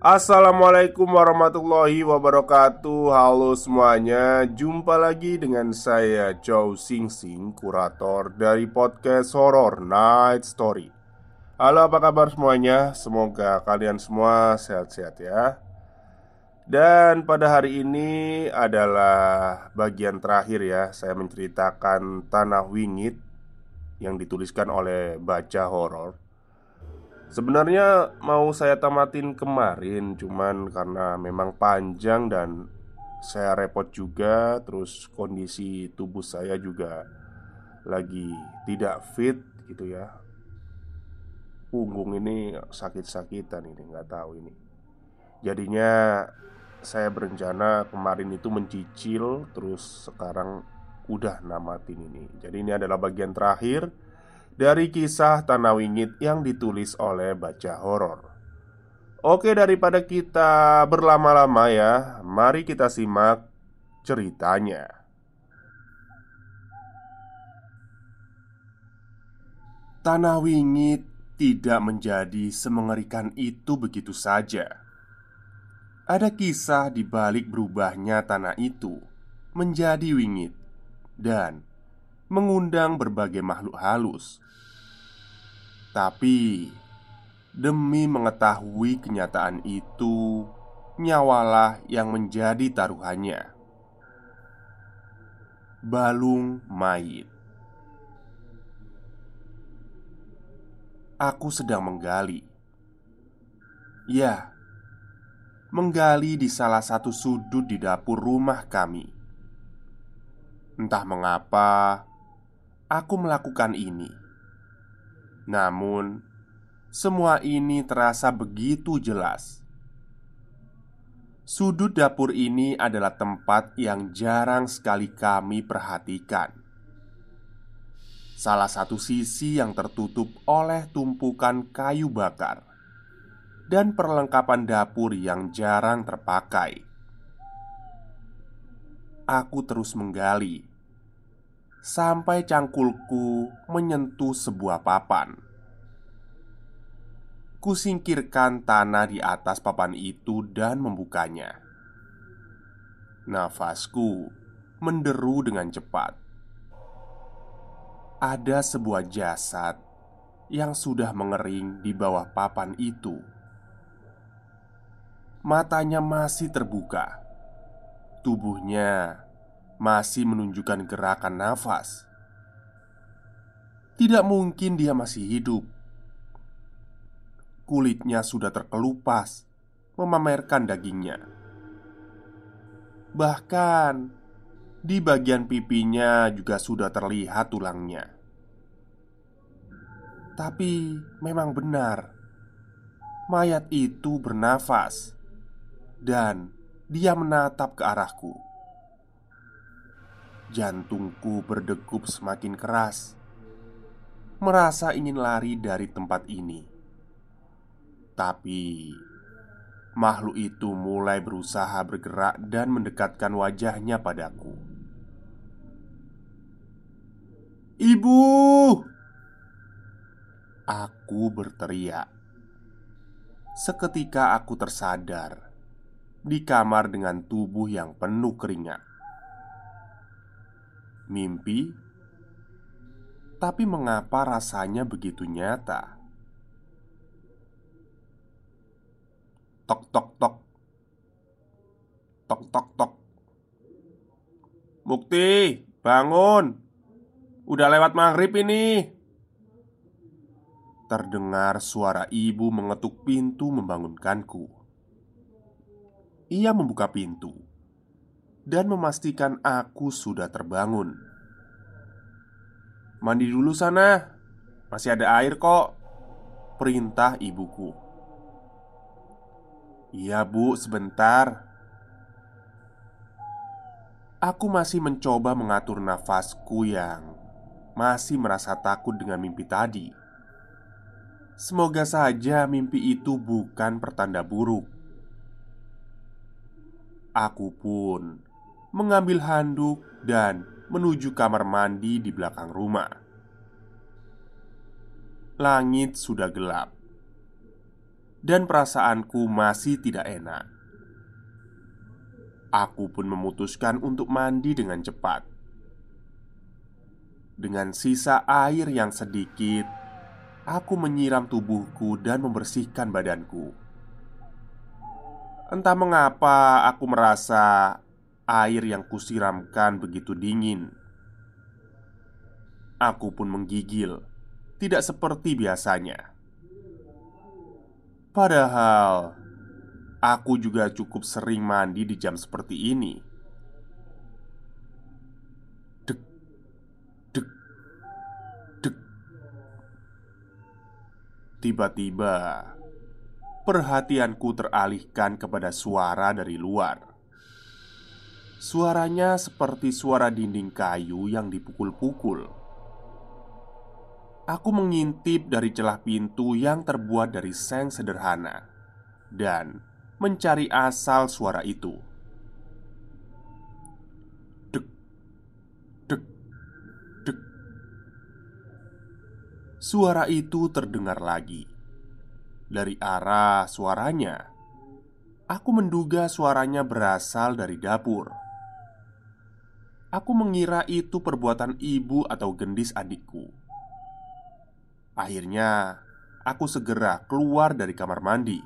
Assalamualaikum warahmatullahi wabarakatuh. Halo semuanya. Jumpa lagi dengan saya Chow Sing Sing Kurator dari podcast Horror Night Story. Halo apa kabar semuanya? Semoga kalian semua sehat-sehat ya. Dan pada hari ini adalah bagian terakhir ya Saya menceritakan Tanah Wingit Yang dituliskan oleh Baca Horror Sebenarnya mau saya tamatin kemarin Cuman karena memang panjang dan saya repot juga Terus kondisi tubuh saya juga lagi tidak fit gitu ya. Punggung ini sakit-sakitan ini nggak tahu ini. Jadinya saya berencana kemarin itu mencicil Terus sekarang udah namatin ini. Jadi ini adalah bagian terakhir dari kisah Tanah Wingit yang ditulis oleh baca horor. Oke, daripada kita berlama-lama ya, mari kita simak ceritanya. Tanah Wingit tidak menjadi semengerikan itu begitu saja. Ada kisah di balik berubahnya tanah itu menjadi wingit dan mengundang berbagai makhluk halus tapi demi mengetahui kenyataan itu, nyawalah yang menjadi taruhannya. Balung mayit. Aku sedang menggali. Ya, menggali di salah satu sudut di dapur rumah kami. Entah mengapa aku melakukan ini namun, semua ini terasa begitu jelas. Sudut dapur ini adalah tempat yang jarang sekali kami perhatikan. Salah satu sisi yang tertutup oleh tumpukan kayu bakar dan perlengkapan dapur yang jarang terpakai. Aku terus menggali sampai cangkulku menyentuh sebuah papan. Kusingkirkan tanah di atas papan itu dan membukanya. Nafasku menderu dengan cepat. Ada sebuah jasad yang sudah mengering di bawah papan itu. Matanya masih terbuka, tubuhnya masih menunjukkan gerakan nafas. Tidak mungkin dia masih hidup. Kulitnya sudah terkelupas, memamerkan dagingnya. Bahkan di bagian pipinya juga sudah terlihat tulangnya. Tapi memang benar, mayat itu bernafas dan dia menatap ke arahku. Jantungku berdegup semakin keras, merasa ingin lari dari tempat ini. Tapi makhluk itu mulai berusaha bergerak dan mendekatkan wajahnya padaku. "Ibu!" aku berteriak. Seketika aku tersadar di kamar dengan tubuh yang penuh keringat. Mimpi, tapi mengapa rasanya begitu nyata? Tok tok tok. Tok tok tok. Mukti, bangun. Udah lewat maghrib ini. Terdengar suara ibu mengetuk pintu membangunkanku. Ia membuka pintu dan memastikan aku sudah terbangun. "Mandi dulu sana, masih ada air kok," perintah ibuku. "Iya, Bu, sebentar." Aku masih mencoba mengatur nafasku yang masih merasa takut dengan mimpi tadi. Semoga saja mimpi itu bukan pertanda buruk. Aku pun mengambil handuk dan menuju kamar mandi di belakang rumah. Langit sudah gelap, dan perasaanku masih tidak enak. Aku pun memutuskan untuk mandi dengan cepat. Dengan sisa air yang sedikit, Aku menyiram tubuhku dan membersihkan badanku. Entah mengapa aku merasa air yang kusiramkan begitu dingin. Aku pun menggigil, tidak seperti biasanya. Padahal aku juga cukup sering mandi di jam seperti ini. Tiba-tiba, perhatianku teralihkan kepada suara dari luar. Suaranya seperti suara dinding kayu yang dipukul-pukul. Aku mengintip dari celah pintu yang terbuat dari seng sederhana dan mencari asal suara itu. Dek, dek, Suara itu terdengar lagi dari arah suaranya. Aku menduga suaranya berasal dari dapur. Aku mengira itu perbuatan ibu atau gendis adikku. Akhirnya, aku segera keluar dari kamar mandi.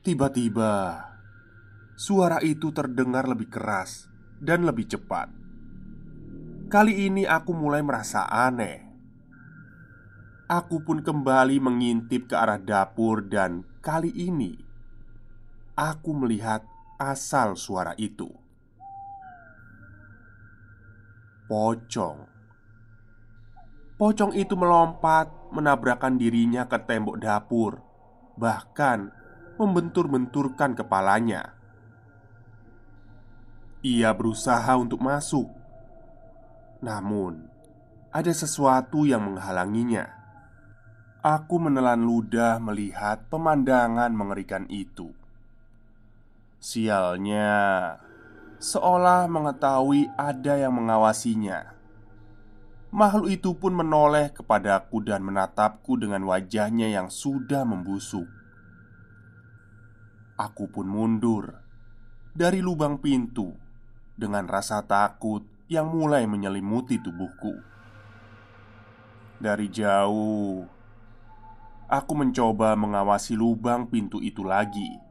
Tiba-tiba, suara itu terdengar lebih keras dan lebih cepat. Kali ini aku mulai merasa aneh. Aku pun kembali mengintip ke arah dapur, dan kali ini aku melihat asal suara itu. Pocong, pocong itu melompat, menabrakkan dirinya ke tembok dapur, bahkan membentur-benturkan kepalanya. Ia berusaha untuk masuk, namun ada sesuatu yang menghalanginya. Aku menelan ludah melihat pemandangan mengerikan itu. Sialnya, seolah mengetahui ada yang mengawasinya. Makhluk itu pun menoleh kepadaku dan menatapku dengan wajahnya yang sudah membusuk. Aku pun mundur dari lubang pintu dengan rasa takut yang mulai menyelimuti tubuhku. Dari jauh, aku mencoba mengawasi lubang pintu itu lagi,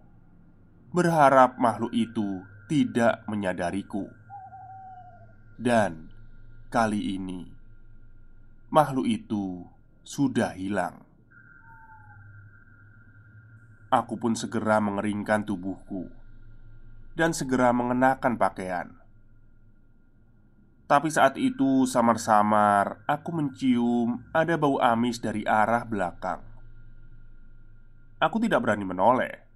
berharap makhluk itu tidak menyadariku. Dan kali ini, makhluk itu sudah hilang. Aku pun segera mengeringkan tubuhku dan segera mengenakan pakaian. Tapi saat itu samar-samar aku mencium ada bau amis dari arah belakang. Aku tidak berani menoleh.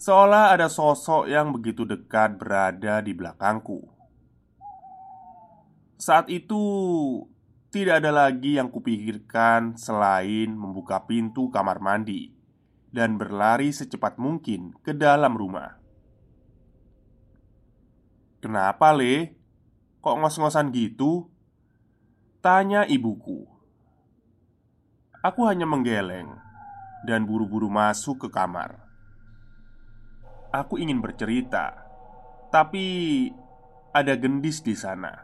Seolah ada sosok yang begitu dekat berada di belakangku. Saat itu, tidak ada lagi yang kupikirkan selain membuka pintu kamar mandi dan berlari secepat mungkin ke dalam rumah. "Kenapa, Le? Kok ngos-ngosan gitu?" tanya ibuku. Aku hanya menggeleng dan buru-buru masuk ke kamar. Aku ingin bercerita, tapi ada gendis di sana.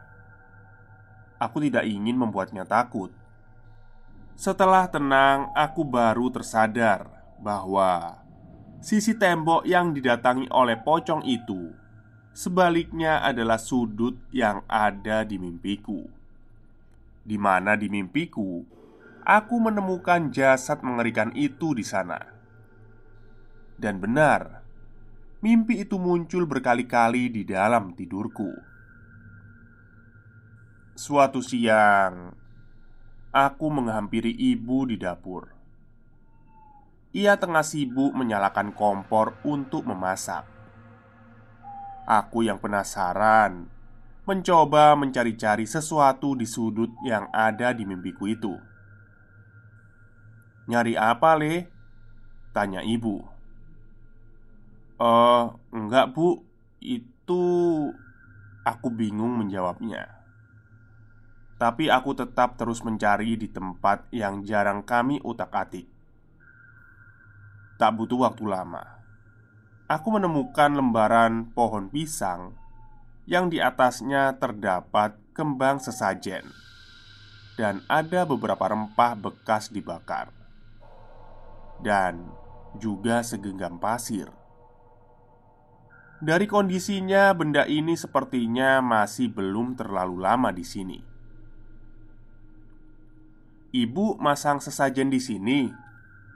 Aku tidak ingin membuatnya takut. Setelah tenang, aku baru tersadar bahwa sisi tembok yang didatangi oleh pocong itu sebaliknya adalah sudut yang ada di mimpiku, di mana di mimpiku aku menemukan jasad mengerikan itu di sana. Dan benar, mimpi itu muncul berkali-kali di dalam tidurku. Suatu siang, aku menghampiri ibu di dapur. Ia tengah sibuk menyalakan kompor untuk memasak. Aku yang penasaran mencoba mencari-cari sesuatu di sudut yang ada di mimpiku itu. Nyari apa, Le? Tanya ibu Eh, enggak bu. Itu Aku bingung menjawabnya. Tapi aku tetap terus mencari di tempat yang jarang kami utak-atik. Tak butuh waktu lama. Aku menemukan lembaran pohon pisang Yang di atasnya terdapat kembang sesajen Dan ada beberapa rempah bekas dibakar. Dan juga segenggam pasir. Dari kondisinya, benda ini sepertinya masih belum terlalu lama di sini. "Ibu masang sesajen di sini?"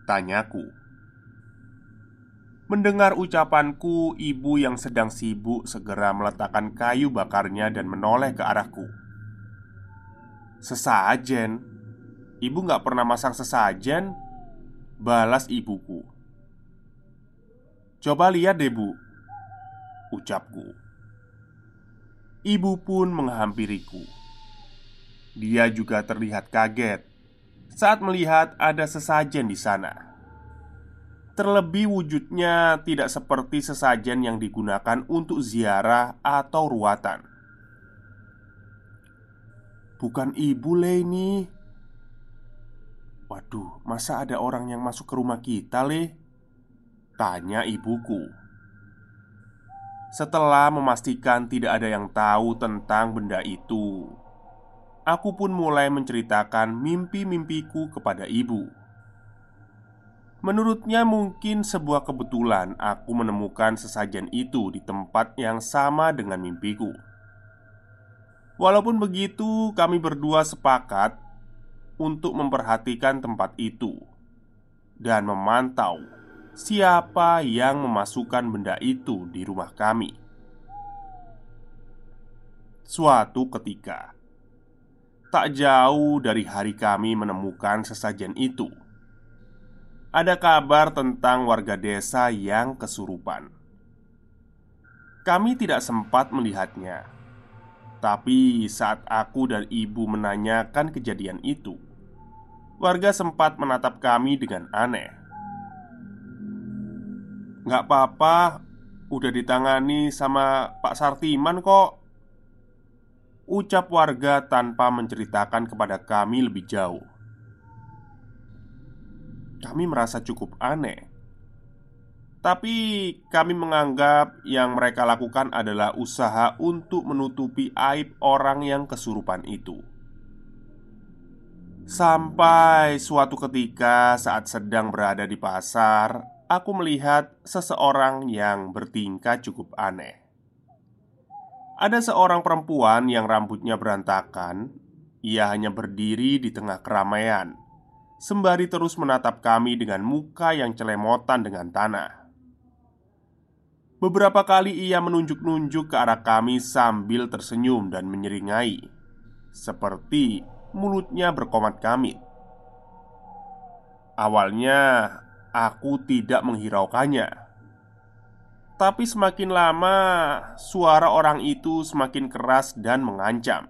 tanyaku. Mendengar ucapanku, ibu yang sedang sibuk segera meletakkan kayu bakarnya dan menoleh ke arahku. "Sesajen? Ibu gak pernah masang sesajen?" Balas ibuku Coba lihat deh bu Ucapku. Ibu pun menghampiriku. Dia juga terlihat kaget Saat melihat ada sesajen di sana. Terlebih wujudnya tidak seperti sesajen yang digunakan untuk ziarah atau ruatan. Bukan ibu Leni. Waduh, masa ada orang yang masuk ke rumah kita, Le? Tanya ibuku Setelah memastikan tidak ada yang tahu tentang benda itu. Aku pun mulai menceritakan mimpi-mimpiku kepada ibu. Menurutnya mungkin sebuah kebetulan aku menemukan sesajen itu di tempat yang sama dengan mimpiku. Walaupun begitu, kami berdua sepakat untuk memperhatikan tempat itu dan memantau siapa yang memasukkan benda itu di rumah kami. Suatu ketika, tak jauh dari hari kami menemukan sesajen itu, ada kabar tentang warga desa yang kesurupan. Kami tidak sempat melihatnya, tapi saat aku dan ibu menanyakan kejadian itu, Warga sempat menatap kami dengan aneh Gak apa-apa. Udah ditangani sama Pak Sartiman kok. Ucap warga tanpa menceritakan kepada kami lebih jauh. Kami merasa cukup aneh. Tapi kami menganggap yang mereka lakukan adalah usaha untuk menutupi aib orang yang kesurupan itu. Sampai suatu ketika saat sedang berada di pasar Aku melihat seseorang yang bertingkah cukup aneh. Ada seorang perempuan yang rambutnya berantakan. Ia hanya berdiri di tengah keramaian. Sembari terus menatap kami dengan muka yang celemotan dengan tanah. Beberapa kali ia menunjuk-nunjuk ke arah kami sambil tersenyum dan menyeringai Seperti mulutnya berkomat kamit. Awalnya aku tidak menghiraukannya. Tapi semakin lama, suara orang itu semakin keras dan mengancam.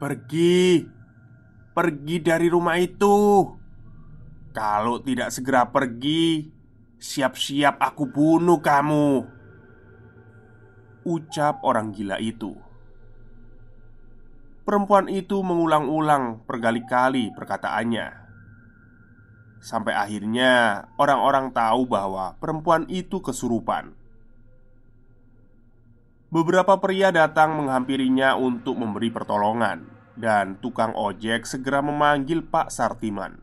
"Pergi, pergi dari rumah itu! Kalau tidak segera pergi, siap-siap aku bunuh kamu!" Ucap orang gila itu. Perempuan itu mengulang-ulang berkali-kali perkataannya Sampai akhirnya orang-orang tahu bahwa perempuan itu kesurupan. Beberapa pria datang menghampirinya untuk memberi pertolongan, dan tukang ojek segera memanggil Pak Sartiman.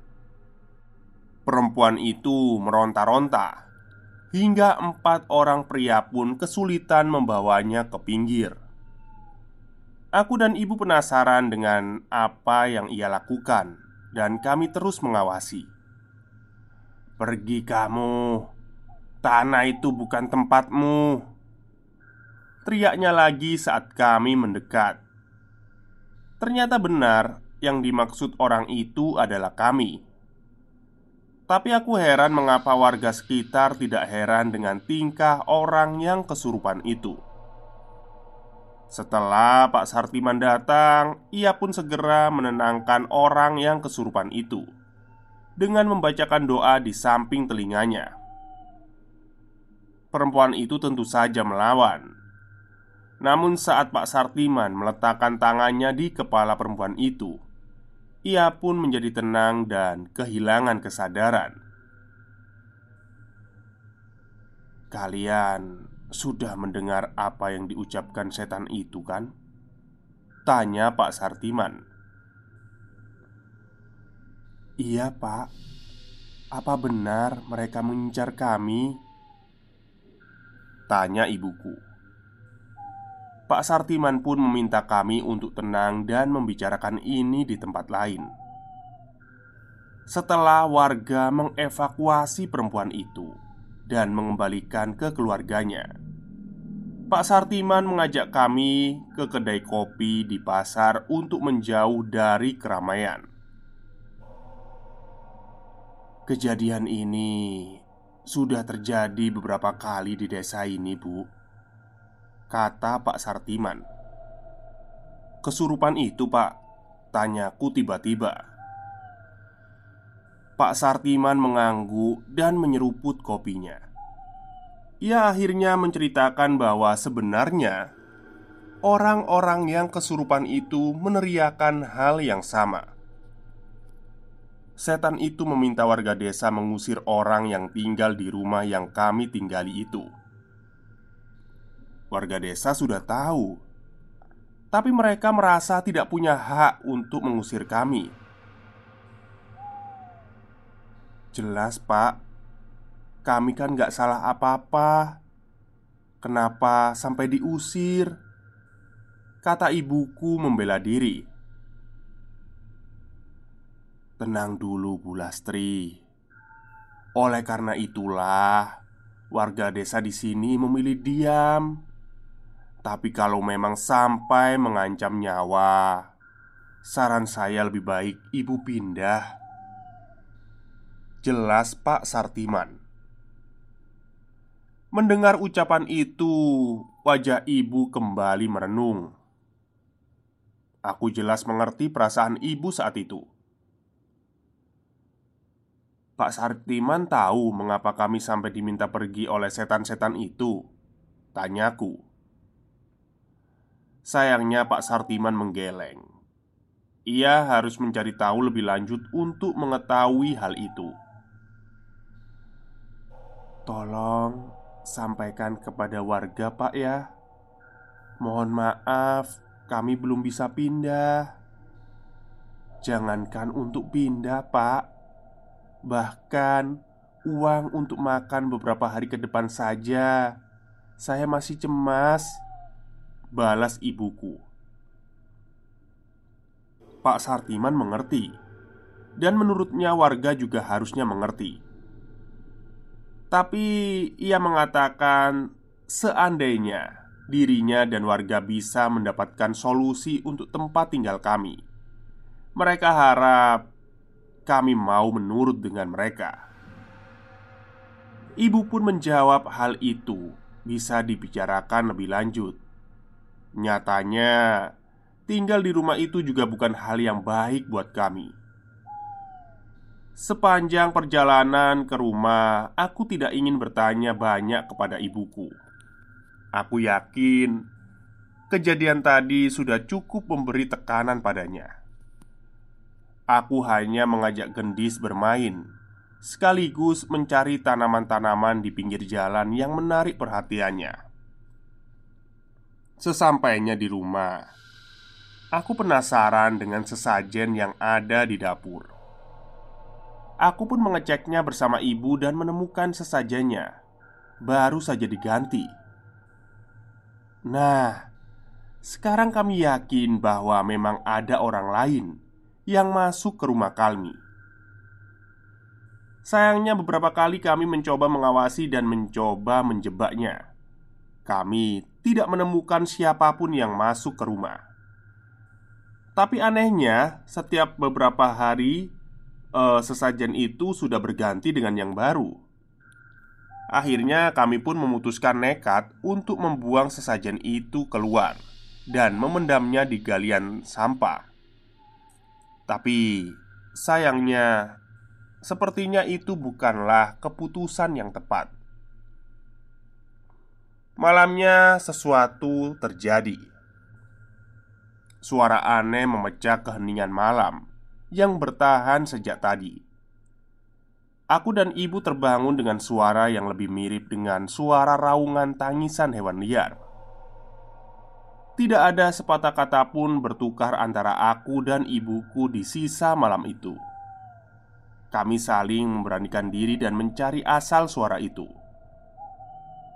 Perempuan itu meronta-ronta hingga empat orang pria pun kesulitan membawanya ke pinggir. Aku dan ibu penasaran dengan apa yang ia lakukan, dan kami terus mengawasi. Pergi kamu. Tanah itu bukan tempatmu. Teriaknya lagi saat kami mendekat. Ternyata benar Yang dimaksud orang itu adalah kami. Tapi aku heran mengapa warga sekitar tidak heran dengan tingkah orang yang kesurupan itu. Setelah Pak Sartiman datang Ia pun segera menenangkan orang yang kesurupan itu dengan membacakan doa di samping telinganya. Perempuan itu tentu saja melawan. Namun, saat Pak Sartiman meletakkan tangannya di kepala perempuan itu, ia pun menjadi tenang dan kehilangan kesadaran. Kalian sudah mendengar apa yang diucapkan setan itu, kan? Tanya Pak Sartiman. Iya, Pak. Apa benar mereka mengincar kami? Tanya ibuku. Pak Sartiman pun meminta kami untuk tenang dan membicarakan ini di tempat lain. Setelah warga mengevakuasi perempuan itu dan mengembalikan ke keluarganya, Pak Sartiman mengajak kami ke kedai kopi di pasar untuk menjauh dari keramaian. Kejadian ini sudah terjadi beberapa kali di desa ini, Bu. Kata Pak Sartiman. Kesurupan itu, Pak, tanyaku tiba-tiba. Pak Sartiman mengangguk dan menyeruput kopinya. Ia akhirnya menceritakan bahwa sebenarnya orang-orang yang kesurupan itu meneriakan hal yang sama setan itu meminta warga desa mengusir orang yang tinggal di rumah yang kami tinggali itu. Warga desa sudah tahu, tapi mereka merasa tidak punya hak untuk mengusir kami. Jelas, Pak, kami kan gak salah apa-apa. Kenapa sampai diusir? Kata ibuku membela diri. Tenang dulu, Bu Lastri. Oleh karena itulah, warga desa di sini memilih diam. Tapi kalau memang sampai mengancam nyawa, saran saya lebih baik ibu pindah. Jelas, Pak Sartiman. Mendengar ucapan itu, wajah ibu kembali merenung. Aku jelas mengerti perasaan ibu saat itu. Pak Sartiman tahu mengapa kami sampai diminta pergi oleh setan-setan itu? Tanyaku Sayangnya Pak Sartiman menggeleng. Ia harus mencari tahu lebih lanjut untuk mengetahui hal itu. Tolong sampaikan kepada warga pak ya. Mohon maaf kami belum bisa pindah. Jangankan untuk pindah pak Bahkan uang untuk makan beberapa hari ke depan saja. Saya masih cemas Balas ibuku. Pak Sartiman mengerti Dan menurutnya warga juga harusnya mengerti. Tapi ia mengatakan Seandainya dirinya dan warga bisa mendapatkan solusi untuk tempat tinggal kami Mereka harap kami mau menurut dengan mereka. Ibu pun menjawab hal itu bisa dibicarakan lebih lanjut. Nyatanya, tinggal di rumah itu juga bukan hal yang baik buat kami. Sepanjang perjalanan ke rumah, aku tidak ingin bertanya banyak kepada ibuku. Aku yakin kejadian tadi sudah cukup memberi tekanan padanya. Aku hanya mengajak gendis bermain, sekaligus mencari tanaman-tanaman di pinggir jalan yang menarik perhatiannya. Sesampainya di rumah, aku penasaran dengan sesajen yang ada di dapur. Aku pun mengeceknya bersama ibu dan menemukan sesajennya baru saja diganti. Nah, sekarang kami yakin bahwa memang ada orang lain yang masuk ke rumah kami. Sayangnya, beberapa kali kami mencoba mengawasi dan mencoba menjebaknya. Kami tidak menemukan siapa pun yang masuk ke rumah. Tapi anehnya, setiap beberapa hari eh, sesajen itu sudah berganti dengan yang baru. Akhirnya, kami pun memutuskan nekat untuk membuang sesajen itu keluar dan memendamnya di galian sampah. Tapi sayangnya, sepertinya itu bukanlah keputusan yang tepat. Malamnya, sesuatu terjadi. Suara aneh memecah keheningan malam yang bertahan sejak tadi. Aku dan ibu terbangun dengan suara yang lebih mirip dengan suara raungan tangisan hewan liar. Tidak ada sepatah kata pun bertukar antara aku dan ibuku di sisa malam itu. Kami saling memberanikan diri dan mencari asal suara itu.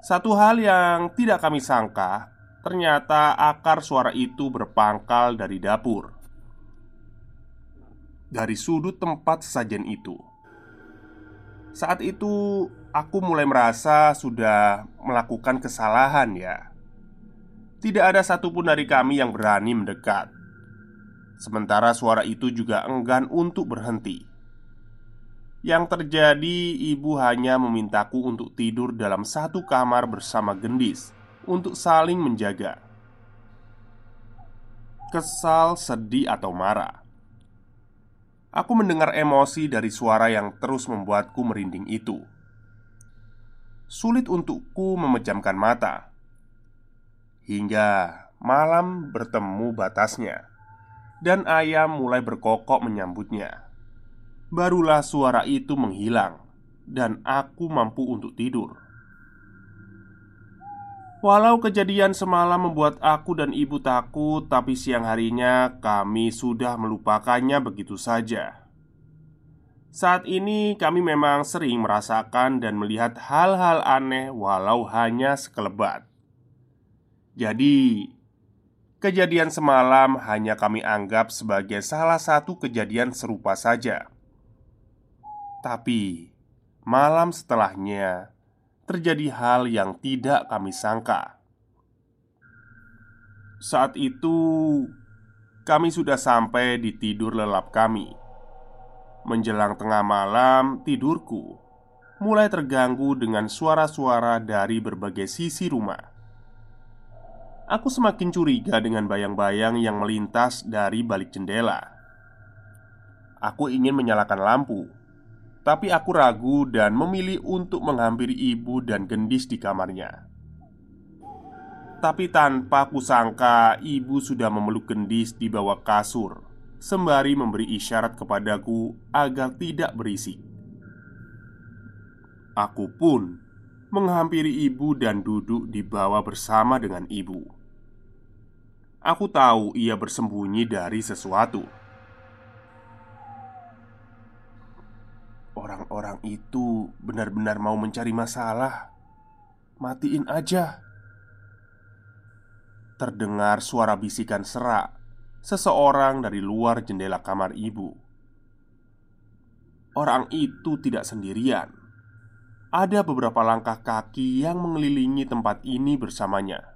Satu hal yang tidak kami sangka, ternyata akar suara itu berpangkal dari dapur. Dari sudut tempat sesajen itu. Saat itu, aku mulai merasa sudah melakukan kesalahan, ya tidak ada satupun dari kami yang berani mendekat. Sementara suara itu juga enggan untuk berhenti. Yang terjadi, ibu hanya memintaku untuk tidur dalam satu kamar bersama gendis untuk saling menjaga. Kesal, sedih, atau marah. Aku mendengar emosi dari suara yang terus membuatku merinding itu. Sulit untukku memejamkan mata Hingga malam bertemu batasnya Dan ayam mulai berkokok menyambutnya Barulah suara itu menghilang Dan aku mampu untuk tidur Walau kejadian semalam membuat aku dan ibu takut, tapi siang harinya kami sudah melupakannya begitu saja. Saat ini, kami memang sering merasakan dan melihat hal-hal aneh, walau hanya sekelebat. Jadi, kejadian semalam hanya kami anggap sebagai salah satu kejadian serupa saja. Tapi, malam setelahnya terjadi hal yang tidak kami sangka. Saat itu, kami sudah sampai di tidur lelap kami. Menjelang tengah malam, tidurku mulai terganggu dengan suara-suara dari berbagai sisi rumah. Aku semakin curiga dengan bayang-bayang yang melintas dari balik jendela. Aku ingin menyalakan lampu, tapi aku ragu dan memilih untuk menghampiri ibu dan gendis di kamarnya. Tapi tanpa kusangka, ibu sudah memeluk gendis di bawah kasur, sembari memberi isyarat kepadaku agar tidak berisik. Aku pun menghampiri ibu dan duduk di bawah bersama dengan ibu. Aku tahu ia bersembunyi dari sesuatu. Orang-orang itu benar-benar mau mencari masalah. Matiin aja. Terdengar suara bisikan serak seseorang dari luar jendela kamar ibu. Orang itu tidak sendirian. Ada beberapa langkah kaki yang mengelilingi tempat ini bersamanya.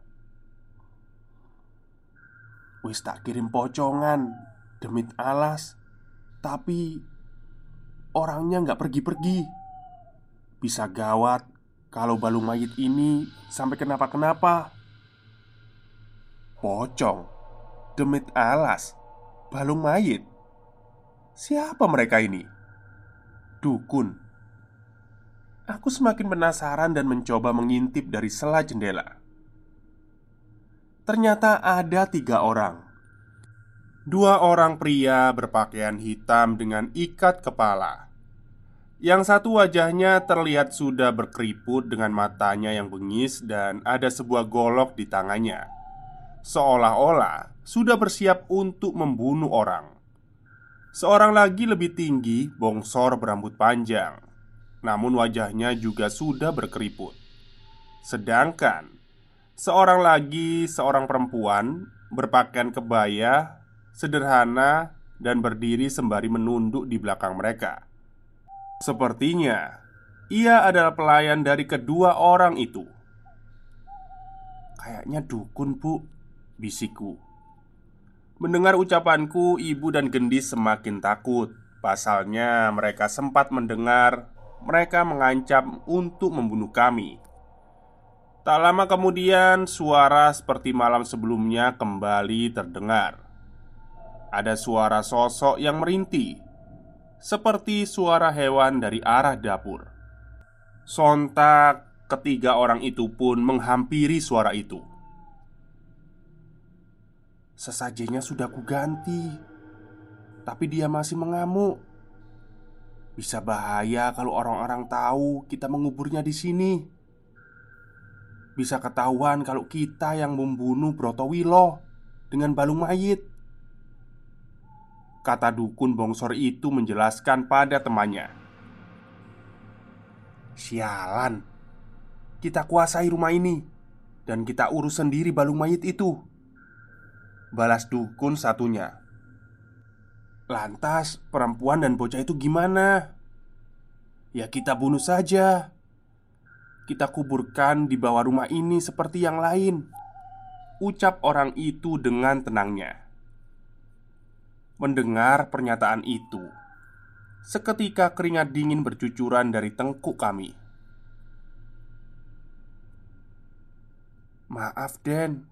Wis tak kirim pocongan Demit alas Tapi Orangnya nggak pergi-pergi Bisa gawat kalau balung mayit ini sampai kenapa-kenapa. Pocong, demit alas, balung mayit. Siapa mereka ini? Dukun. Aku semakin penasaran dan mencoba mengintip dari sela jendela. Ternyata ada tiga orang Dua orang pria berpakaian hitam dengan ikat kepala. Yang satu wajahnya terlihat sudah berkeriput dengan matanya yang bengis dan ada sebuah golok di tangannya. Seolah-olah sudah bersiap untuk membunuh orang. Seorang lagi lebih tinggi, bongsor berambut panjang. Namun wajahnya juga sudah berkeriput. Sedangkan seorang lagi, seorang perempuan berpakaian kebaya sederhana, dan berdiri sembari menunduk di belakang mereka. Sepertinya ia adalah pelayan dari kedua orang itu. Kayaknya dukun, Bu, bisikku. Mendengar ucapanku, ibu dan gendis semakin takut. Pasalnya, mereka sempat mendengar mereka mengancam untuk membunuh kami. Tak lama kemudian, suara seperti malam sebelumnya kembali terdengar ada suara sosok yang merintih, seperti suara hewan dari arah dapur. Sontak, ketiga orang itu pun menghampiri suara itu. Sesajinya sudah kuganti, tapi dia masih mengamuk. Bisa bahaya kalau orang-orang tahu kita menguburnya di sini. Bisa ketahuan kalau kita yang membunuh Brotowilo dengan balung mayit. Kata dukun bongsor itu menjelaskan pada temannya. Sialan. Kita kuasai rumah ini Dan kita urus sendiri balung mayit itu. Balas dukun satunya. Lantas perempuan dan bocah itu gimana? Ya kita bunuh saja Kita kuburkan di bawah rumah ini seperti yang lain Ucap orang itu dengan tenangnya Mendengar pernyataan itu, seketika keringat dingin bercucuran dari tengkuk kami. Maaf, Den.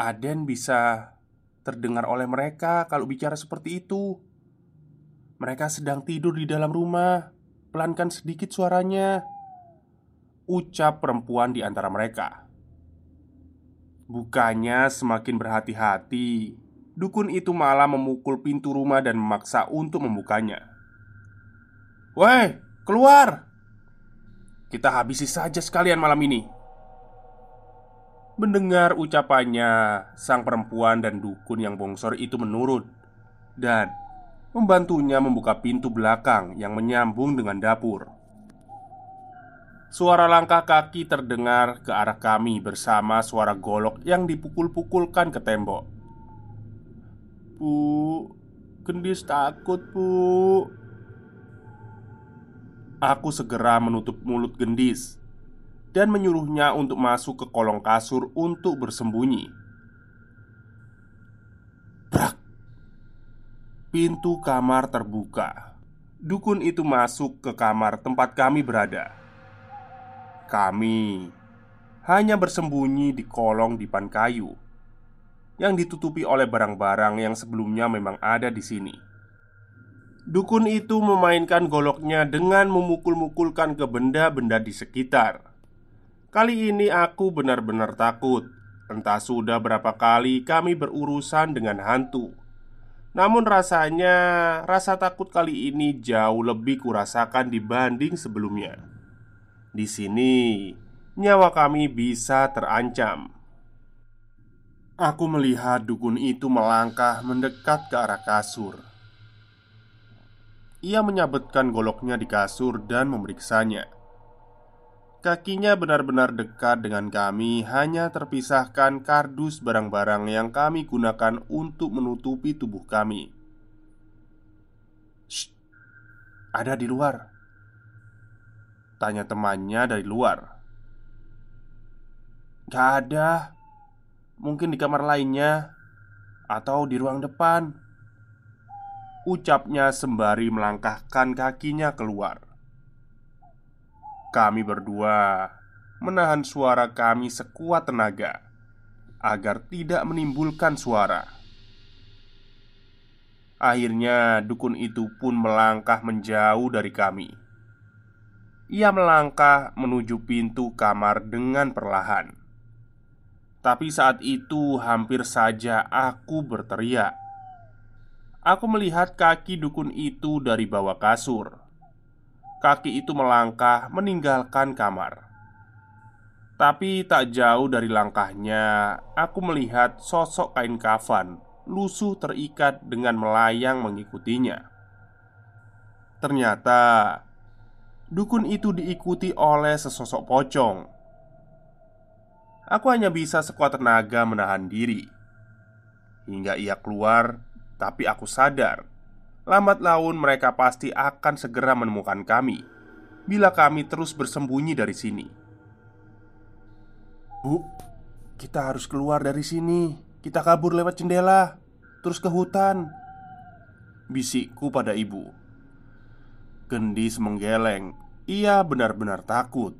Aden bisa terdengar oleh mereka kalau bicara seperti itu. Mereka sedang tidur di dalam rumah. Pelankan sedikit suaranya. Ucap perempuan di antara mereka. Bukannya semakin berhati-hati Dukun itu malah memukul pintu rumah dan memaksa untuk membukanya. "Woi, keluar! Kita habisi saja sekalian malam ini." Mendengar ucapannya, sang perempuan dan dukun yang bongsor itu menurut dan membantunya membuka pintu belakang yang menyambung dengan dapur. Suara langkah kaki terdengar ke arah kami bersama suara golok yang dipukul-pukulkan ke tembok. Bu Gendis takut bu. Aku segera menutup mulut Gendis Dan menyuruhnya untuk masuk ke kolong kasur untuk bersembunyi. Brak! Pintu kamar terbuka. Dukun itu masuk ke kamar tempat kami berada Kami hanya bersembunyi di kolong dipan kayu yang ditutupi oleh barang-barang yang sebelumnya memang ada di sini. Dukun itu memainkan goloknya dengan memukul-mukulkan ke benda-benda di sekitar. Kali ini aku benar-benar takut. Entah sudah berapa kali kami berurusan dengan hantu. Namun rasanya rasa takut kali ini jauh lebih kurasakan dibanding sebelumnya. Di sini nyawa kami bisa terancam. Aku melihat dukun itu melangkah mendekat ke arah kasur. Ia menyabetkan goloknya di kasur dan memeriksanya. Kakinya benar-benar dekat dengan kami, hanya terpisahkan kardus barang-barang yang kami gunakan untuk menutupi tubuh kami. Shh, ada di luar. Tanya temannya dari luar. Gak ada, Mungkin di kamar lainnya Atau di ruang depan Ucapnya sembari melangkahkan kakinya keluar Kami berdua menahan suara kami sekuat tenaga agar tidak menimbulkan suara. Akhirnya, dukun itu pun melangkah menjauh dari kami. Ia melangkah menuju pintu kamar dengan perlahan. Tapi saat itu, hampir saja aku berteriak. Aku melihat kaki dukun itu dari bawah kasur. Kaki itu melangkah meninggalkan kamar. Tapi tak jauh dari langkahnya, aku melihat sosok kain kafan lusuh terikat dengan melayang mengikutinya. Ternyata dukun itu diikuti oleh sesosok pocong. Aku hanya bisa sekuat tenaga menahan diri hingga ia keluar tapi aku sadar, lambat laun mereka pasti akan segera menemukan kami bila kami terus bersembunyi dari sini. Bu, kita harus keluar dari sini. Kita kabur lewat jendela, terus ke hutan. Bisikku pada ibu. Gendis menggeleng. Ia benar-benar takut.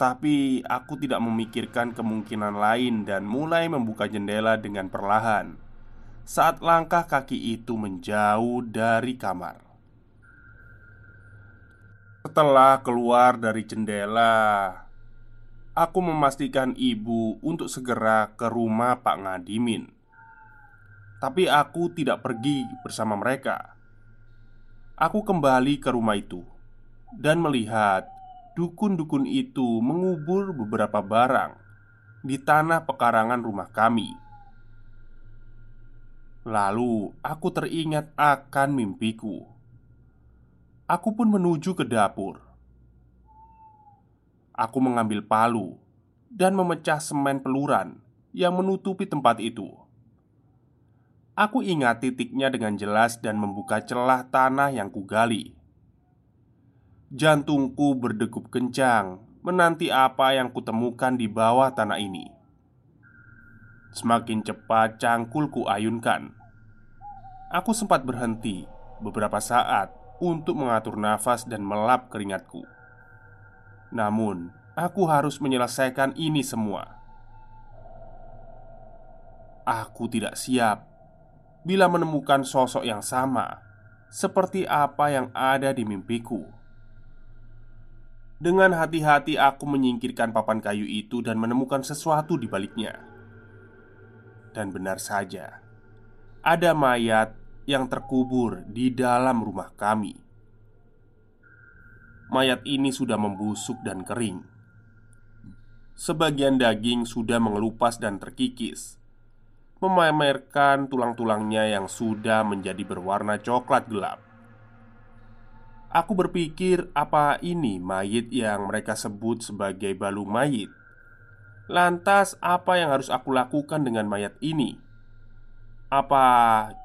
Tapi aku tidak memikirkan kemungkinan lain dan mulai membuka jendela dengan perlahan saat langkah kaki itu menjauh dari kamar. Setelah keluar dari jendela, aku memastikan ibu untuk segera ke rumah Pak Ngadimin. Tapi aku tidak pergi bersama mereka. Aku kembali ke rumah itu dan melihat dukun-dukun itu mengubur beberapa barang di tanah pekarangan rumah kami. Lalu aku teringat akan mimpiku. Aku pun menuju ke dapur. Aku mengambil palu dan memecah semen peluran yang menutupi tempat itu. Aku ingat titiknya dengan jelas dan membuka celah tanah yang kugali. Jantungku berdegup kencang menanti apa yang kutemukan di bawah tanah ini. Semakin cepat cangkulku ayunkan Aku sempat berhenti beberapa saat untuk mengatur nafas dan melap keringatku Namun, aku harus menyelesaikan ini semua Aku tidak siap bila menemukan sosok yang sama seperti apa yang ada di mimpiku. Dengan hati-hati, aku menyingkirkan papan kayu itu dan menemukan sesuatu di baliknya. Dan benar saja, ada mayat yang terkubur di dalam rumah kami. Mayat ini sudah membusuk dan kering. Sebagian daging sudah mengelupas dan terkikis, memamerkan tulang-tulangnya yang sudah menjadi berwarna coklat gelap. Aku berpikir, apa ini mayit yang mereka sebut sebagai balu mayit? Lantas, apa yang harus aku lakukan dengan mayat ini? Apa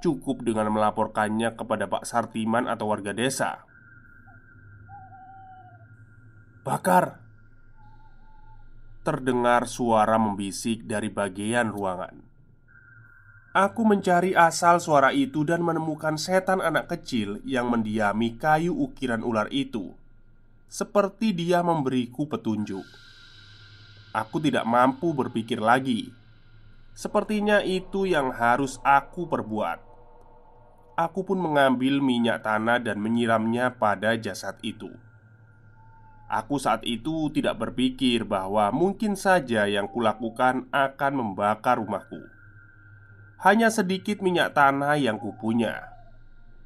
cukup dengan melaporkannya kepada Pak Sartiman atau warga desa? Bakar! Terdengar suara membisik dari bagian ruangan. Aku mencari asal suara itu dan menemukan setan anak kecil yang mendiami kayu ukiran ular itu, seperti dia memberiku petunjuk. Aku tidak mampu berpikir lagi Sepertinya itu yang harus aku perbuat. Aku pun mengambil minyak tanah dan menyiramnya pada jasad itu. Aku saat itu tidak berpikir bahwa mungkin saja yang kulakukan akan membakar rumahku. Hanya sedikit minyak tanah yang kupunya.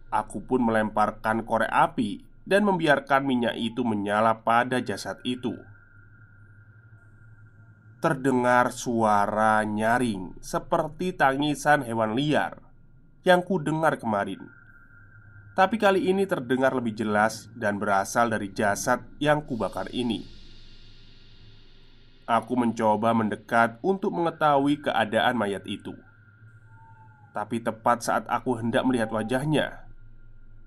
Aku pun melemparkan korek api dan membiarkan minyak itu menyala pada jasad itu terdengar suara nyaring seperti tangisan hewan liar yang ku dengar kemarin. Tapi kali ini terdengar lebih jelas dan berasal dari jasad yang kubakar ini. Aku mencoba mendekat untuk mengetahui keadaan mayat itu. Tapi tepat saat aku hendak melihat wajahnya,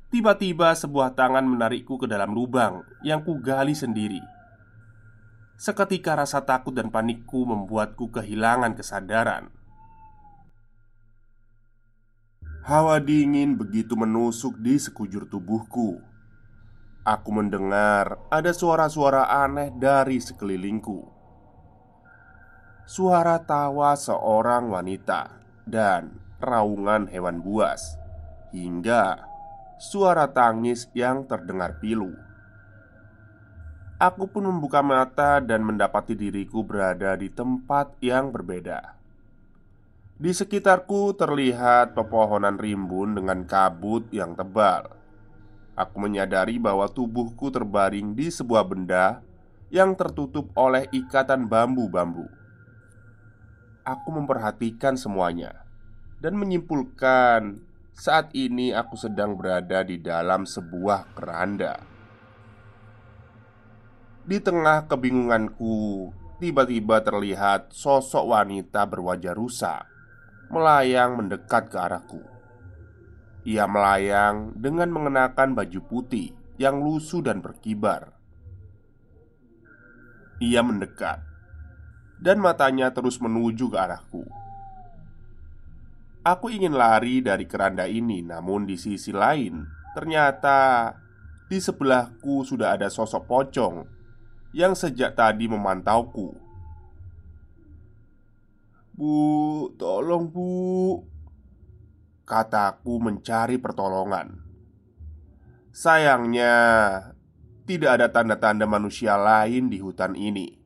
tiba-tiba sebuah tangan menarikku ke dalam lubang yang kugali sendiri. Seketika rasa takut dan panikku membuatku kehilangan kesadaran. Hawa dingin begitu menusuk di sekujur tubuhku. aku mendengar ada suara-suara aneh dari sekelilingku. Suara tawa seorang wanita dan raungan hewan buas, hingga suara tangis yang terdengar pilu. Aku pun membuka mata dan mendapati diriku berada di tempat yang berbeda. Di sekitarku terlihat pepohonan rimbun dengan kabut yang tebal. Aku menyadari bahwa tubuhku terbaring di sebuah benda yang tertutup oleh ikatan bambu-bambu. Aku memperhatikan semuanya dan menyimpulkan saat ini aku sedang berada di dalam sebuah keranda. Di tengah kebingunganku, tiba-tiba terlihat sosok wanita berwajah rusak melayang mendekat ke arahku. Ia melayang dengan mengenakan baju putih yang lusuh dan berkibar. Ia mendekat, dan matanya terus menuju ke arahku. Aku ingin lari dari keranda ini, namun di sisi lain ternyata di sebelahku sudah ada sosok pocong yang sejak tadi memantauku. "Bu, tolong, Bu," kataku mencari pertolongan. Sayangnya, tidak ada tanda-tanda manusia lain di hutan ini.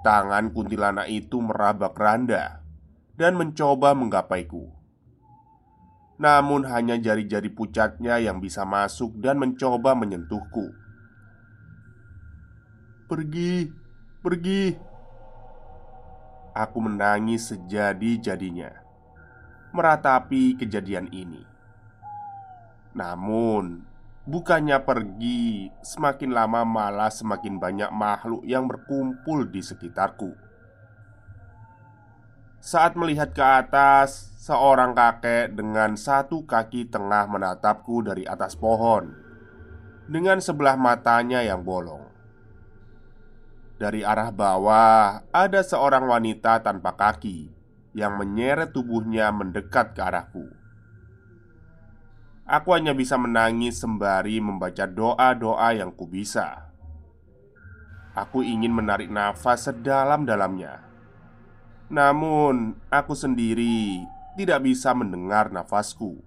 Tangan kuntilanak itu meraba keranda dan mencoba menggapaiku. Namun, hanya jari-jari pucatnya yang bisa masuk dan mencoba menyentuhku. Pergi, pergi. Aku menangis sejadi-jadinya meratapi kejadian ini. Namun, bukannya pergi, semakin lama malah semakin banyak makhluk yang berkumpul di sekitarku. Saat melihat ke atas, seorang kakek dengan satu kaki tengah menatapku dari atas pohon dengan sebelah matanya yang bolong. Dari arah bawah ada seorang wanita tanpa kaki yang menyeret tubuhnya mendekat ke arahku. Aku hanya bisa menangis sembari membaca doa-doa yang kubisa. Aku ingin menarik nafas sedalam-dalamnya. Namun, aku sendiri tidak bisa mendengar nafasku.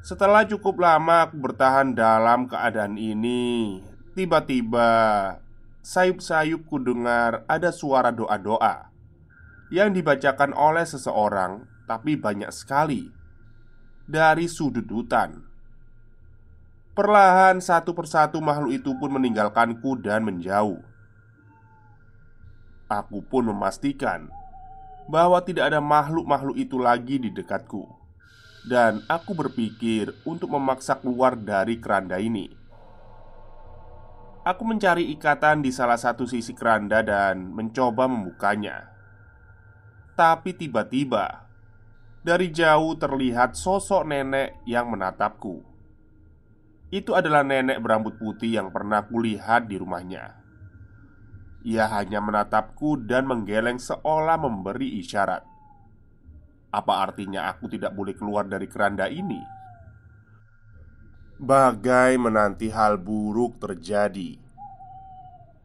Setelah cukup lama aku bertahan dalam keadaan ini, tiba-tiba sayup-sayup ku dengar ada suara doa-doa yang dibacakan oleh seseorang, tapi banyak sekali dari sudut hutan. Perlahan satu persatu makhluk itu pun meninggalkanku dan menjauh. Aku pun memastikan bahwa tidak ada makhluk-makhluk itu lagi di dekatku, dan aku berpikir untuk memaksa keluar dari keranda ini. Aku mencari ikatan di salah satu sisi keranda dan mencoba membukanya. Tapi tiba-tiba, dari jauh terlihat sosok nenek yang menatapku. Itu adalah nenek berambut putih yang pernah kulihat di rumahnya. Ia hanya menatapku dan menggeleng seolah memberi isyarat. Apa artinya aku tidak boleh keluar dari keranda ini? Bagai menanti hal buruk terjadi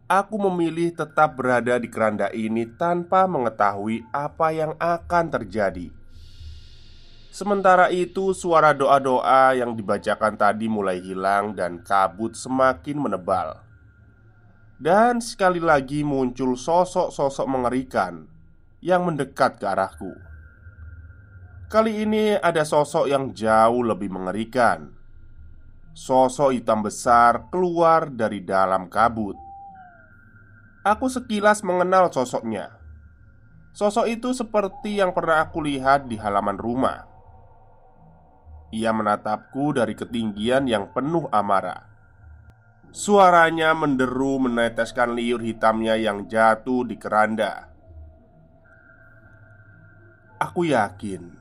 Aku memilih tetap berada di keranda ini tanpa mengetahui apa yang akan terjadi Sementara itu suara doa-doa yang dibacakan tadi mulai hilang dan kabut semakin menebal Dan sekali lagi muncul sosok-sosok mengerikan yang mendekat ke arahku Kali ini ada sosok yang jauh lebih mengerikan Sosok hitam besar keluar dari dalam kabut. Aku sekilas mengenal sosoknya. Sosok itu seperti yang pernah aku lihat di halaman rumah. Ia menatapku dari ketinggian yang penuh amarah. Suaranya menderu meneteskan liur hitamnya yang jatuh di keranda. Aku yakin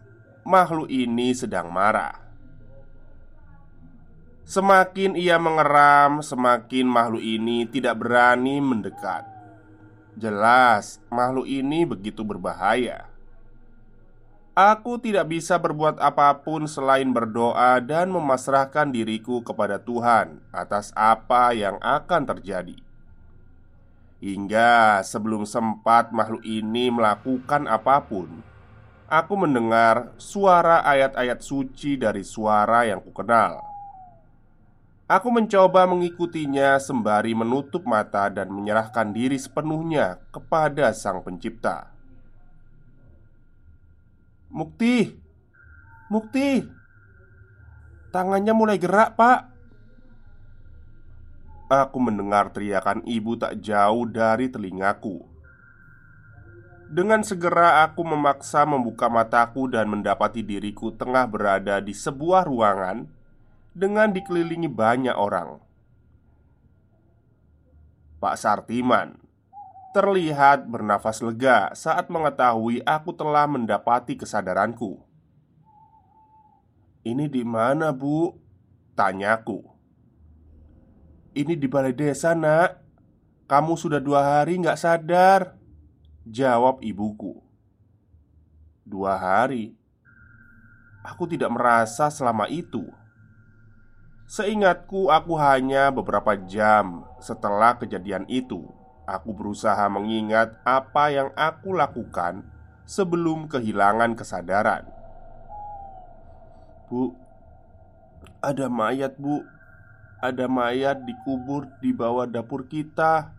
makhluk ini sedang marah. Semakin ia mengeram, semakin makhluk ini tidak berani mendekat. Jelas, makhluk ini begitu berbahaya. Aku tidak bisa berbuat apa pun selain berdoa dan memasrahkan diriku kepada Tuhan atas apa yang akan terjadi. Hingga sebelum sempat makhluk ini melakukan apa pun, aku mendengar suara ayat-ayat suci dari suara yang kukenal. Aku mencoba mengikutinya sembari menutup mata dan menyerahkan diri sepenuhnya kepada Sang Pencipta. Mukti. Mukti. Tangannya mulai gerak pak. Aku mendengar teriakan ibu tak jauh dari telingaku. Dengan segera aku memaksa membuka mataku dan mendapati diriku tengah berada di sebuah ruangan Dengan dikelilingi banyak orang. Pak Sartiman terlihat bernafas lega saat mengetahui aku telah mendapati kesadaranku. "Ini di mana, Bu?" tanyaku. "Ini di balai desa, Nak. Kamu sudah dua hari nggak sadar," jawab ibuku. Dua hari? Aku tidak merasa selama itu. Seingatku, aku hanya beberapa jam setelah kejadian itu Aku berusaha mengingat apa yang aku lakukan sebelum kehilangan kesadaran. Bu, ada mayat, Bu. Ada mayat dikubur di bawah dapur kita.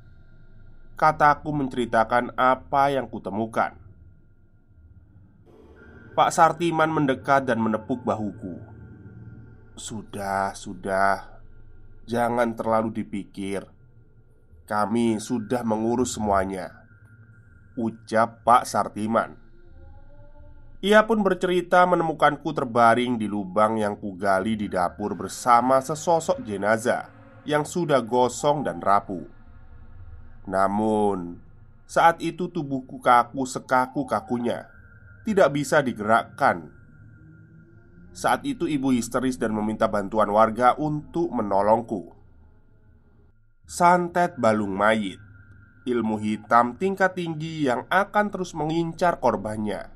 Kataku menceritakan apa yang kutemukan. Pak Sartiman mendekat dan menepuk bahuku. Sudah, sudah, jangan terlalu dipikir. Kami sudah mengurus semuanya Ucap Pak Sartiman Ia pun bercerita menemukanku terbaring di lubang yang kugali di dapur bersama sesosok jenazah yang sudah gosong dan rapuh. Namun, saat itu tubuhku kaku sekaku-kakunya, tidak bisa digerakkan. Saat itu ibu histeris dan meminta bantuan warga untuk menolongku. Santet balung mayit. Ilmu hitam tingkat tinggi yang akan terus mengincar korbannya.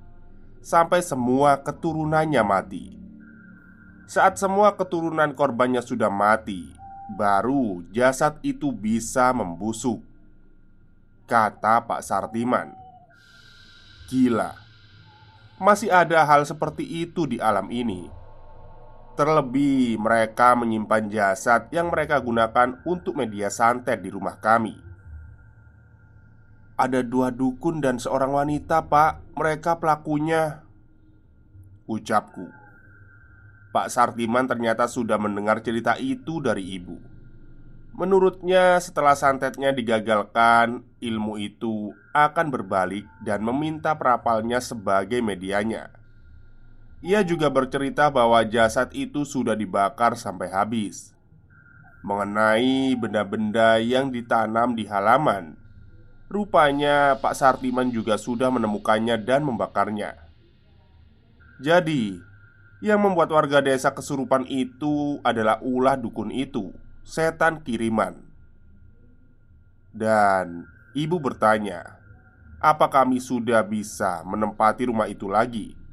Sampai semua keturunannya mati. Saat semua keturunan korbannya sudah mati Baru jasad itu bisa membusuk. Kata Pak Sartiman. Gila. Masih ada hal seperti itu di alam ini Terlebih, mereka menyimpan jasad yang mereka gunakan untuk media santet di rumah kami. Ada dua dukun dan seorang wanita, Pak. Mereka pelakunya. Ucapku. Pak Sartiman ternyata sudah mendengar cerita itu dari ibu. Menurutnya, setelah santetnya digagalkan, ilmu itu akan berbalik dan meminta perapalnya sebagai medianya. Ia juga bercerita bahwa jasad itu sudah dibakar sampai habis. Mengenai benda-benda yang ditanam di halaman, rupanya Pak Sartiman juga sudah menemukannya dan membakarnya. Jadi, yang membuat warga desa kesurupan itu adalah ulah dukun itu, setan kiriman. Dan ibu bertanya, "Apa kami sudah bisa menempati rumah itu lagi?"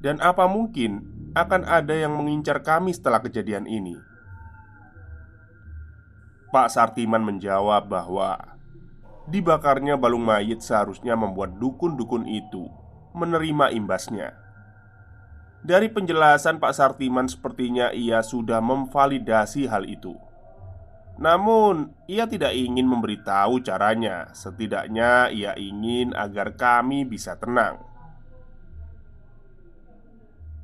Dan apa mungkin akan ada yang mengincar kami setelah kejadian ini? Pak Sartiman menjawab bahwa dibakarnya balung mayit seharusnya membuat dukun-dukun itu menerima imbasnya. Dari penjelasan Pak Sartiman, sepertinya ia sudah memvalidasi hal itu. Namun, ia tidak ingin memberitahu caranya. Setidaknya, ia ingin agar kami bisa tenang.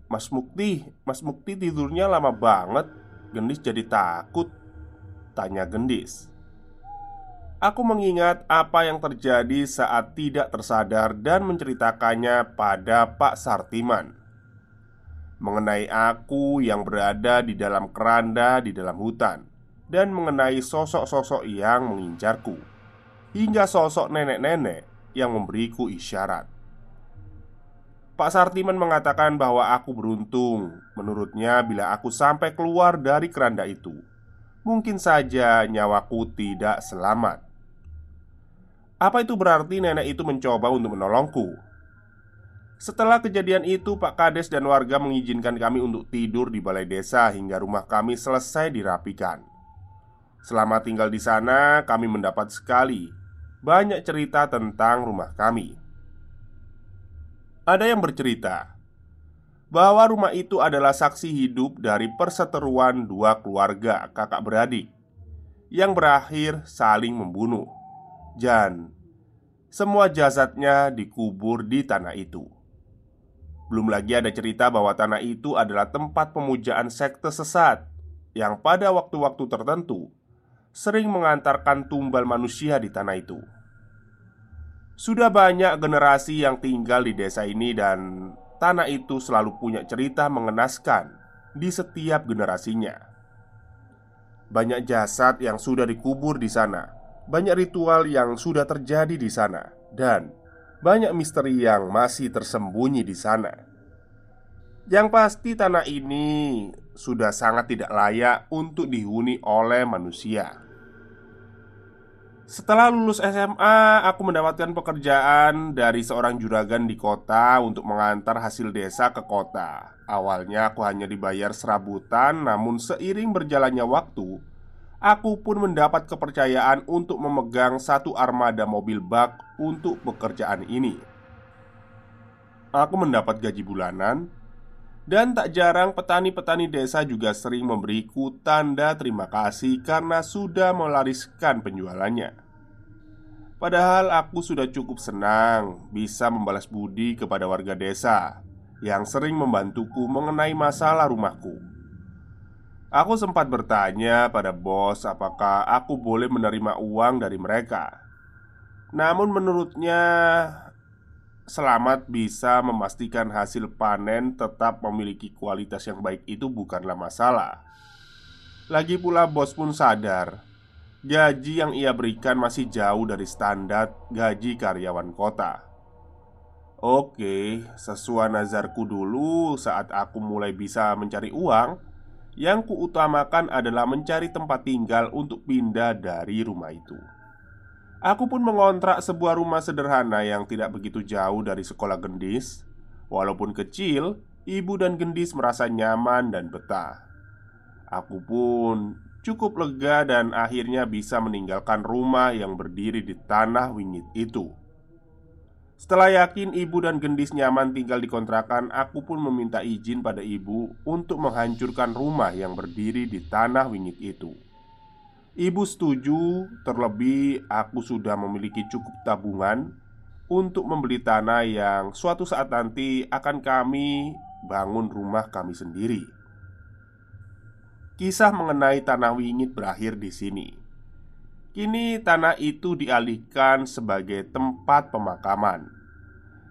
Mas Mukti, Mas Mukti tidurnya lama banget. Gendis jadi takut. Tanya Gendis. Aku mengingat apa yang terjadi saat tidak tersadar dan menceritakannya pada Pak Sartiman. Mengenai aku yang berada di dalam keranda di dalam hutan Dan mengenai sosok-sosok yang mengincarku. Hingga sosok nenek-nenek yang memberiku isyarat Pak Sartiman mengatakan bahwa aku beruntung. Menurutnya, bila aku sampai keluar dari keranda itu, mungkin saja nyawaku tidak selamat. Apa itu berarti nenek itu mencoba untuk menolongku? Setelah kejadian itu, Pak Kades dan warga mengizinkan kami untuk tidur di balai desa hingga rumah kami selesai dirapikan. Selama tinggal di sana, kami mendapat sekali banyak cerita tentang rumah kami. Ada yang bercerita bahwa rumah itu adalah saksi hidup dari perseteruan dua keluarga kakak beradik yang berakhir saling membunuh. Dan semua jasadnya dikubur di tanah itu. Belum lagi ada cerita bahwa tanah itu adalah tempat pemujaan sekte sesat yang pada waktu-waktu tertentu sering mengantarkan tumbal manusia di tanah itu. Sudah banyak generasi yang tinggal di desa ini dan tanah itu selalu punya cerita mengenaskan di setiap generasinya. Banyak jasad yang sudah dikubur di sana, banyak ritual yang sudah terjadi di sana, dan banyak misteri yang masih tersembunyi di sana. Yang pasti, tanah ini sudah sangat tidak layak untuk dihuni oleh manusia. Setelah lulus SMA, aku mendapatkan pekerjaan dari seorang juragan di kota untuk mengantar hasil desa ke kota. Awalnya aku hanya dibayar serabutan, namun seiring berjalannya waktu, aku pun mendapat kepercayaan untuk memegang satu armada mobil bak untuk pekerjaan ini. Aku mendapat gaji bulanan, dan tak jarang petani-petani desa juga sering memberiku tanda terima kasih karena sudah melariskan penjualannya. Padahal aku sudah cukup senang bisa membalas budi kepada warga desa yang sering membantuku mengenai masalah rumahku. Aku sempat bertanya pada bos apakah aku boleh menerima uang dari mereka. Namun menurutnya Selamat bisa memastikan hasil panen tetap memiliki kualitas yang baik. Itu bukanlah masalah. Lagi pula bos pun sadar Gaji yang ia berikan masih jauh dari standar gaji karyawan kota. Oke, sesuai nazarku dulu saat aku mulai bisa mencari uang Yang kuutamakan adalah mencari tempat tinggal untuk pindah dari rumah itu Aku pun mengontrak sebuah rumah sederhana yang tidak begitu jauh dari sekolah gendis. Walaupun kecil, ibu dan gendis merasa nyaman dan betah. Aku pun cukup lega dan akhirnya bisa meninggalkan rumah yang berdiri di tanah wingit itu. Setelah yakin ibu dan gendis nyaman tinggal di kontrakan, aku pun meminta izin pada ibu untuk menghancurkan rumah yang berdiri di tanah wingit itu. Ibu setuju, terlebih aku sudah memiliki cukup tabungan untuk membeli tanah yang suatu saat nanti akan kami bangun rumah kami sendiri. Kisah mengenai tanah wingit berakhir di sini. Kini tanah itu dialihkan sebagai tempat pemakaman.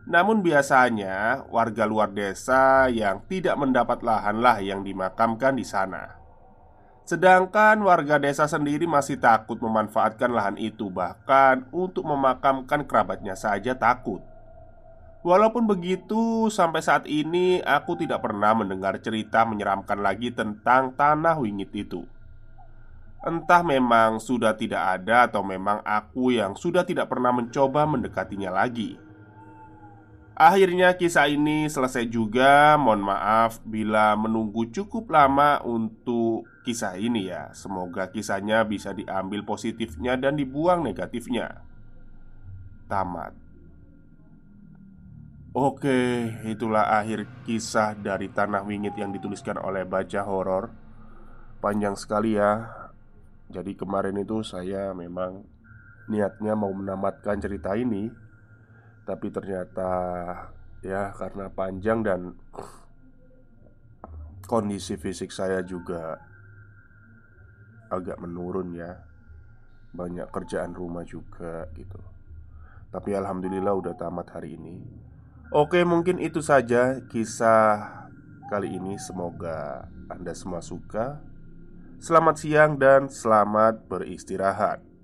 Namun biasanya warga luar desa yang tidak mendapat lahanlah yang dimakamkan di sana. Sedangkan warga desa sendiri masih takut memanfaatkan lahan itu, bahkan untuk memakamkan kerabatnya saja takut. Walaupun begitu, sampai saat ini aku tidak pernah mendengar cerita menyeramkan lagi tentang tanah wingit itu. Entah memang sudah tidak ada, atau memang aku yang sudah tidak pernah mencoba mendekatinya lagi. Akhirnya kisah ini selesai juga. Mohon maaf bila menunggu cukup lama untuk kisah ini ya. Semoga kisahnya bisa diambil positifnya dan dibuang negatifnya. Tamat. Oke, itulah akhir kisah dari Tanah Wingit yang dituliskan oleh Baca Horor. Panjang sekali ya. Jadi kemarin itu saya memang niatnya mau menamatkan cerita ini tapi ternyata ya karena panjang dan kondisi fisik saya juga agak menurun ya. Banyak kerjaan rumah juga gitu. Tapi Alhamdulillah udah tamat hari ini. Oke mungkin itu saja kisah kali ini. Semoga Anda semua suka. Selamat siang dan selamat beristirahat